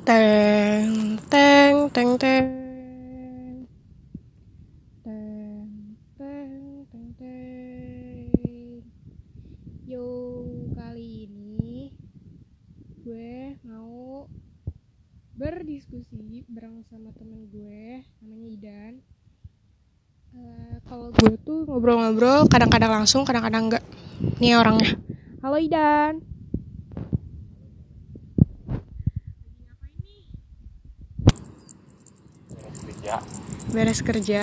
Teng teng teng teng. Teng teng teng. Yo, kali ini gue mau berdiskusi bareng sama temen gue namanya Idan. Eh, kalau gue tuh ngobrol-ngobrol kadang-kadang langsung, kadang-kadang enggak. Nih orangnya. Halo Idan. Kerja. Beres kerja.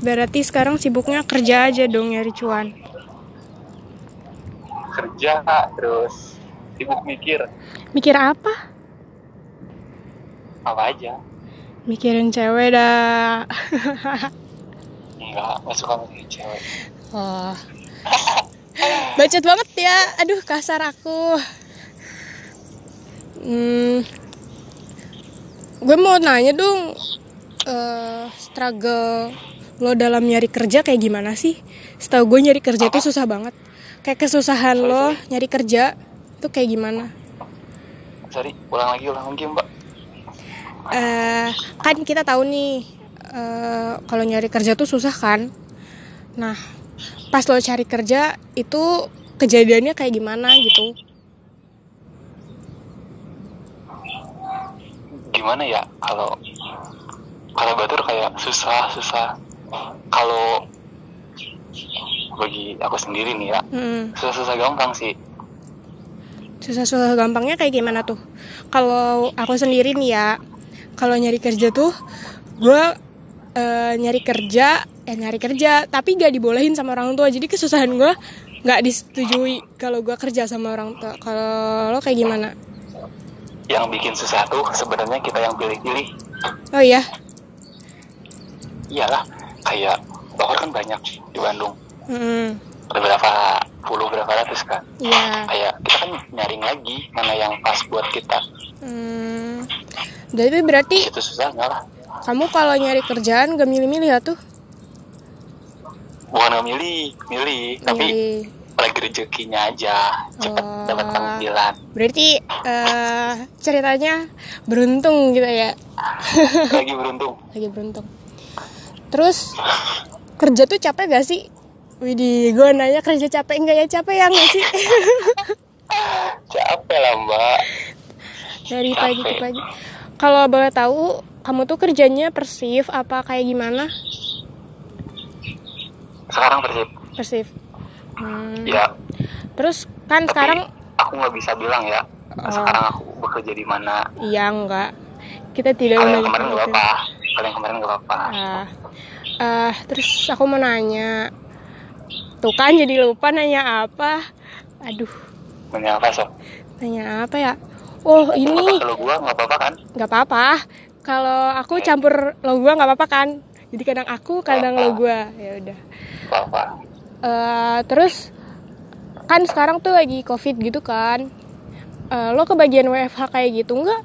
Berarti sekarang sibuknya kerja aja dong nyari cuan? Kerja terus sibuk mikir. Mikir apa? Apa aja. Mikirin cewek dah. Enggak nggak suka mikirin cewek. Oh. Bacot banget ya. Aduh kasar aku. Hmm, gue mau nanya dong eh struggle lo dalam nyari kerja kayak gimana sih? Setahu gue nyari kerja itu susah banget. Kayak kesusahan lo nyari kerja itu kayak gimana? Sorry ulang lagi ulang lagi mbak. Eh kan kita tahu nih eh kalau nyari kerja tuh susah kan? Nah pas lo cari kerja itu kejadiannya kayak gimana gitu gimana ya kalau kalau batur kayak susah susah. Kalau bagi aku sendiri nih ya Hmm, susah-susah gampang sih. Susah-susah gampangnya kayak gimana tuh? Kalau aku sendiri nih ya kalau nyari kerja tuh gue eh, nyari kerja eh nyari kerja tapi gak dibolehin sama orang tua. Jadi kesusahan gue nggak disetujui kalau gue kerja sama orang tua. Kalau lo kayak gimana yang bikin susah tuh sebenarnya kita yang pilih-pilih. Oh iya? Iyalah kayak dokter kan banyak di Bandung. Hmm, ada berapa puluh berapa ratus kan? Iya. Kayak kita kan nyaring lagi mana yang pas buat kita. Hmm, jadi berarti itu susah nggak lah. kamu kalau nyari kerjaan gak milih-milih ya tuh? bukan nggak milih milih. Tapi. Lagi rezekinya aja cepet Oh. dapat panggilan Berarti eh, ceritanya beruntung gitu ya? lagi beruntung Lagi beruntung. Terus kerja tuh capek gak sih? Widih, gue nanya kerja capek enggak ya? Capek ya nggak sih? capek lah mbak Dari pagi ke Capek. pagi. Kalau boleh tahu, kamu tuh kerjanya persif apa kayak gimana? sekarang persib Persif. Hmm. ya Terus kan tapi sekarang aku nggak bisa bilang ya Oh. sekarang aku bekerja di mana iya enggak. Kita tidak kalau yang menanyakan kemarin nggak itu. apa kalau yang kemarin nggak apa Ah, eh, terus aku mau nanya, tuh kan jadi lupa nanya apa? Aduh, nanya apa sob nanya apa ya? Oh ini kalau gua nggak apa-apa kan nggak apa-apa. Kalau aku campur lo gua nggak apa-apa kan? Jadi kadang aku, kadang lo gua. Ya udah. apa Eh, terus kan sekarang tuh lagi covid gitu kan? Eh, lo kebagian WFH kayak gitu nggak?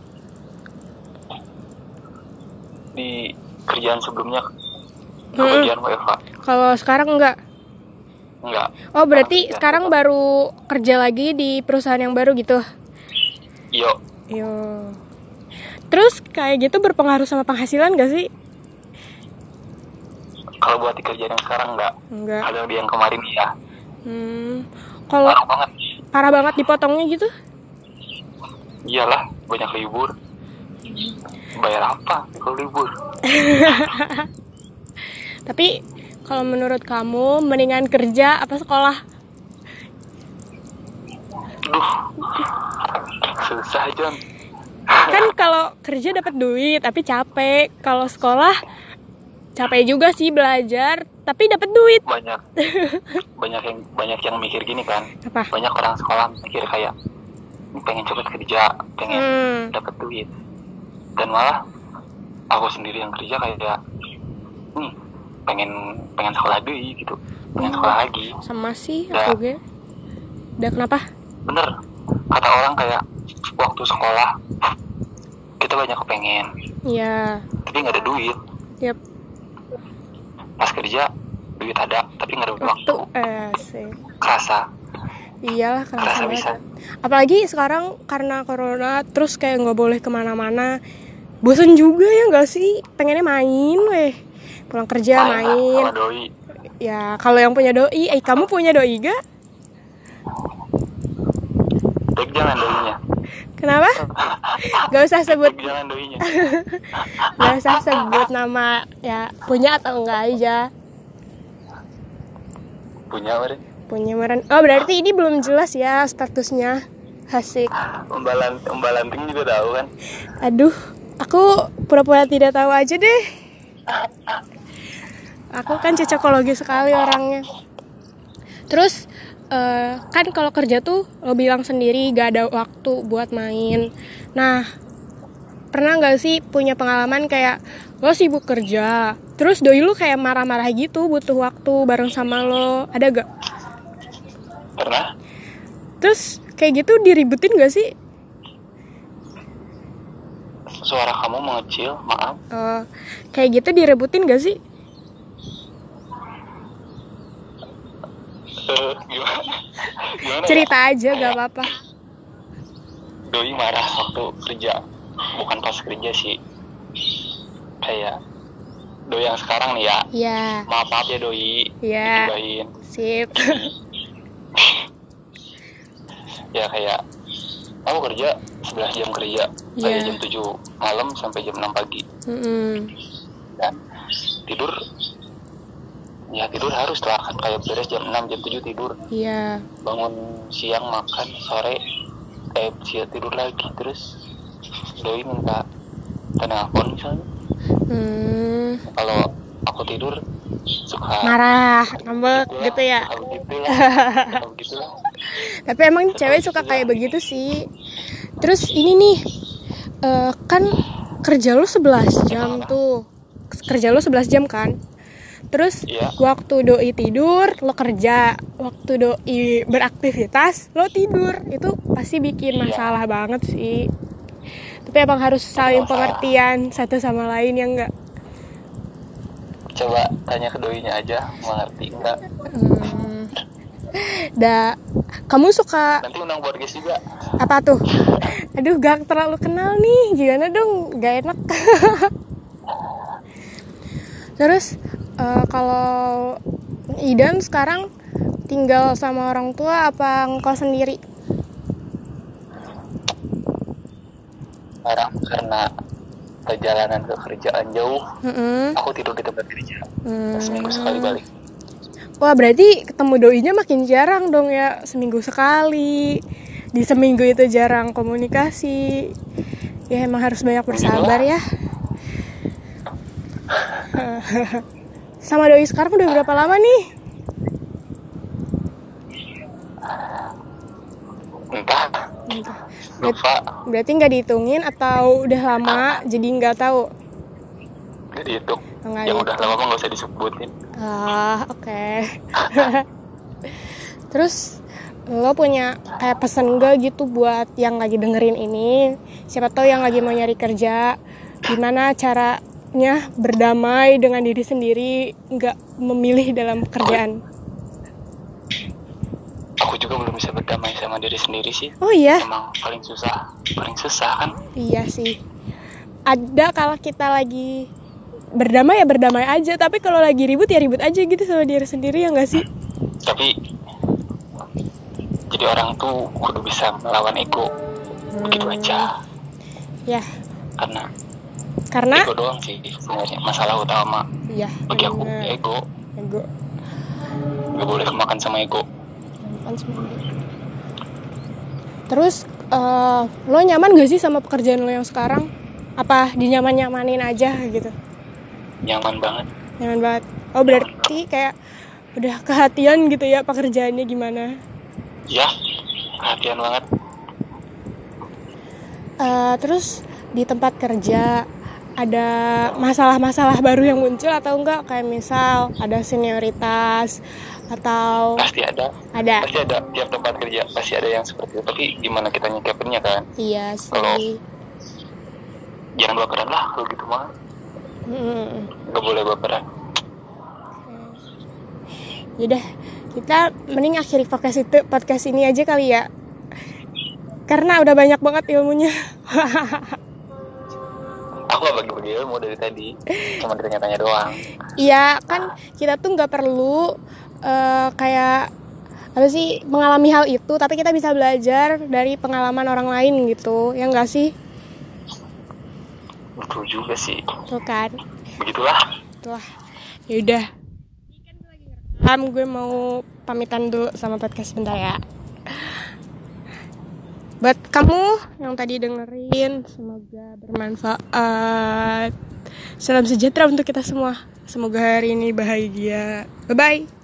di kerjaan sebelumnya Hmm. kebagian WFH Kalau sekarang nggak? enggak Oh berarti Iya. sekarang baru kerja lagi di perusahaan yang baru gitu? yo Yo. Terus kayak gitu berpengaruh sama penghasilan gak sih? Kalau buat di kerjaan yang sekarang enggak Enggak. kalau di yang kemarin ya Hmm. Kalau parah banget parah banget dipotongnya gitu? iyalah banyak libur bayar apa kalau libur Tapi kalau menurut kamu mendingan kerja apa sekolah? duh susah John Kan kalau kerja dapat duit tapi capek. Kalau sekolah capek juga sih belajar tapi dapat duit. banyak banyak yang banyak yang mikir gini kan Apa? banyak orang sekolah mikir kayak pengen cepet kerja pengen Hmm. dapat duit dan malah aku sendiri yang kerja kayak nih pengen pengen sekolah dulu gitu pengen sekolah lagi Sama sih Ya. aku gue. Udah kenapa? bener kata orang kayak waktu sekolah kita banyak kepengen Iya. tapi nggak ada duit Yap. Pas kerja duit ada tapi nggak ada waktu Waktu eh sih. kerasa iyalah kerasa bisa. apalagi sekarang karena corona terus kayak nggak boleh ke mana-mana bosen juga ya nggak sih pengennya main weh pulang kerja Main main doi. ya kalau yang punya doi eh kamu punya doi gak Tek jangan doinya. Kenapa? Gak usah sebut. Jangan doinya. Gak usah sebut nama ya punya atau enggak aja. Punya meren. punya meren oh berarti ini belum jelas ya statusnya. Asik. Umbalan umbalanting juga tahu kan. aduh aku pura-pura tidak tahu aja deh. Aku kan cocokologi sekali orangnya. Terus eh, kan kalau kerja tuh lo bilang sendiri gak ada waktu buat main nah pernah nggak sih punya pengalaman kayak lo sibuk kerja terus doi lu kayak marah-marah gitu butuh waktu bareng sama lo ada gak Pernah? terus kayak gitu diributin gak sih Suara kamu mengecil, maaf. Eh, kayak gitu direbutin gak sih Eh, gimana? Gimana ya? cerita aja gak apa-apa Doi marah waktu kerja. Bukan pas kerja sih. Kayak doi yang sekarang nih ya. ya Maaf maaf ya doi. Iya. Digibain. sip ya kayak aku kerja 11 jam kerja dari Iya. jam 7 malam sampai jam 6 pagi Mm-mm. dan tidur ya tidur harus lah kan kayak beres jam 6 jam 7 tidur. Iya. Bangun siang makan sore kayak siang tidur lagi terus doi minta telepon misalnya. Hmm, kalau aku tidur suka marah ngambek gitu ya? lah suka begitu lah. Tapi emang cewek suka kayak begitu sih. Terus ini nih eh, kan kerja lu 11 jam tuh. Kerja lu 11 jam kan terus Iya. waktu doi tidur lo kerja waktu doi beraktivitas lo tidur itu pasti bikin Iya. masalah banget sih tapi emang harus saling masalah. pengertian satu sama lain ya enggak coba tanya ke doinya aja mengerti enggak Hmm. Da, kamu suka nanti undang podcast juga apa tuh? Aduh, gak terlalu kenal nih. Gimana dong? Gak enak. Terus eh, kalau Idan sekarang tinggal sama orang tua apa engkau sendiri? sekarang karena perjalanan ke kerjaan jauh Mm-mm. aku tidur di tempat kerja Hmm. seminggu sekali balik Wah, berarti ketemu doinya makin jarang dong ya, seminggu sekali. Di seminggu itu jarang komunikasi. Ya emang harus banyak bersabar ya. Sama doi sekarang udah berapa lama nih? entah lupa Berarti nggak dihitungin atau udah lama jadi nggak tahu? gak dihitung Nggak yang udah dihitung. lama mah gak usah disebutin Ah, oke. Terus lo punya kayak pesan gak gitu buat yang lagi dengerin ini? Siapa tahu yang lagi mau nyari kerja, gimana caranya berdamai dengan diri sendiri, nggak memilih dalam pekerjaan? aku juga belum bisa berdamai sama diri sendiri sih Oh iya, emang paling susah paling susah kan iya sih. Ada kalau kita lagi berdamai ya berdamai aja, tapi kalau lagi ribut ya ribut aja gitu sama diri sendiri ya nggak sih? tapi jadi orang tuh kudu bisa melawan ego begitu aja Ya, karena karena ego doang sih sebenarnya masalah utama iya. bagi aku bener. ego Ego. gak boleh kemakan sama ego Kan semua. Terus eh, lo nyaman gak sih sama pekerjaan lo yang sekarang? Apa dinyaman-nyamanin aja gitu? nyaman banget Nyaman banget. Oh berarti kayak udah kehatian gitu ya pekerjaannya gimana? ya perhatian banget Eh, terus di tempat kerja ada masalah-masalah baru yang muncul atau enggak? Kayak misal ada senioritas atau pasti ada. Ada? pasti ada. Tiap tempat kerja pasti ada yang seperti itu. Tapi gimana kita nyikapinnya kan? Iya sih. Kalau- jangan baperan lah kalau gitu mah. Mm. gak boleh baperan Yaudah, kita mending akhiri podcast itu podcast ini aja kali ya. Karena udah banyak banget ilmunya aku gak bagi-bagi ilmu dari tadi cuma ditanya-tanya doang Iya kan kita tuh nggak perlu eh, kayak apa sih mengalami hal itu tapi kita bisa belajar dari pengalaman orang lain gitu ya enggak sih betul juga sih tuh kan begitulah Tuh. Ya udah. Am gue mau pamitan dulu sama podcast bentar ya. Buat kamu yang tadi dengerin, semoga bermanfaat. Salam sejahtera untuk kita semua. Semoga hari ini bahagia. Bye bye.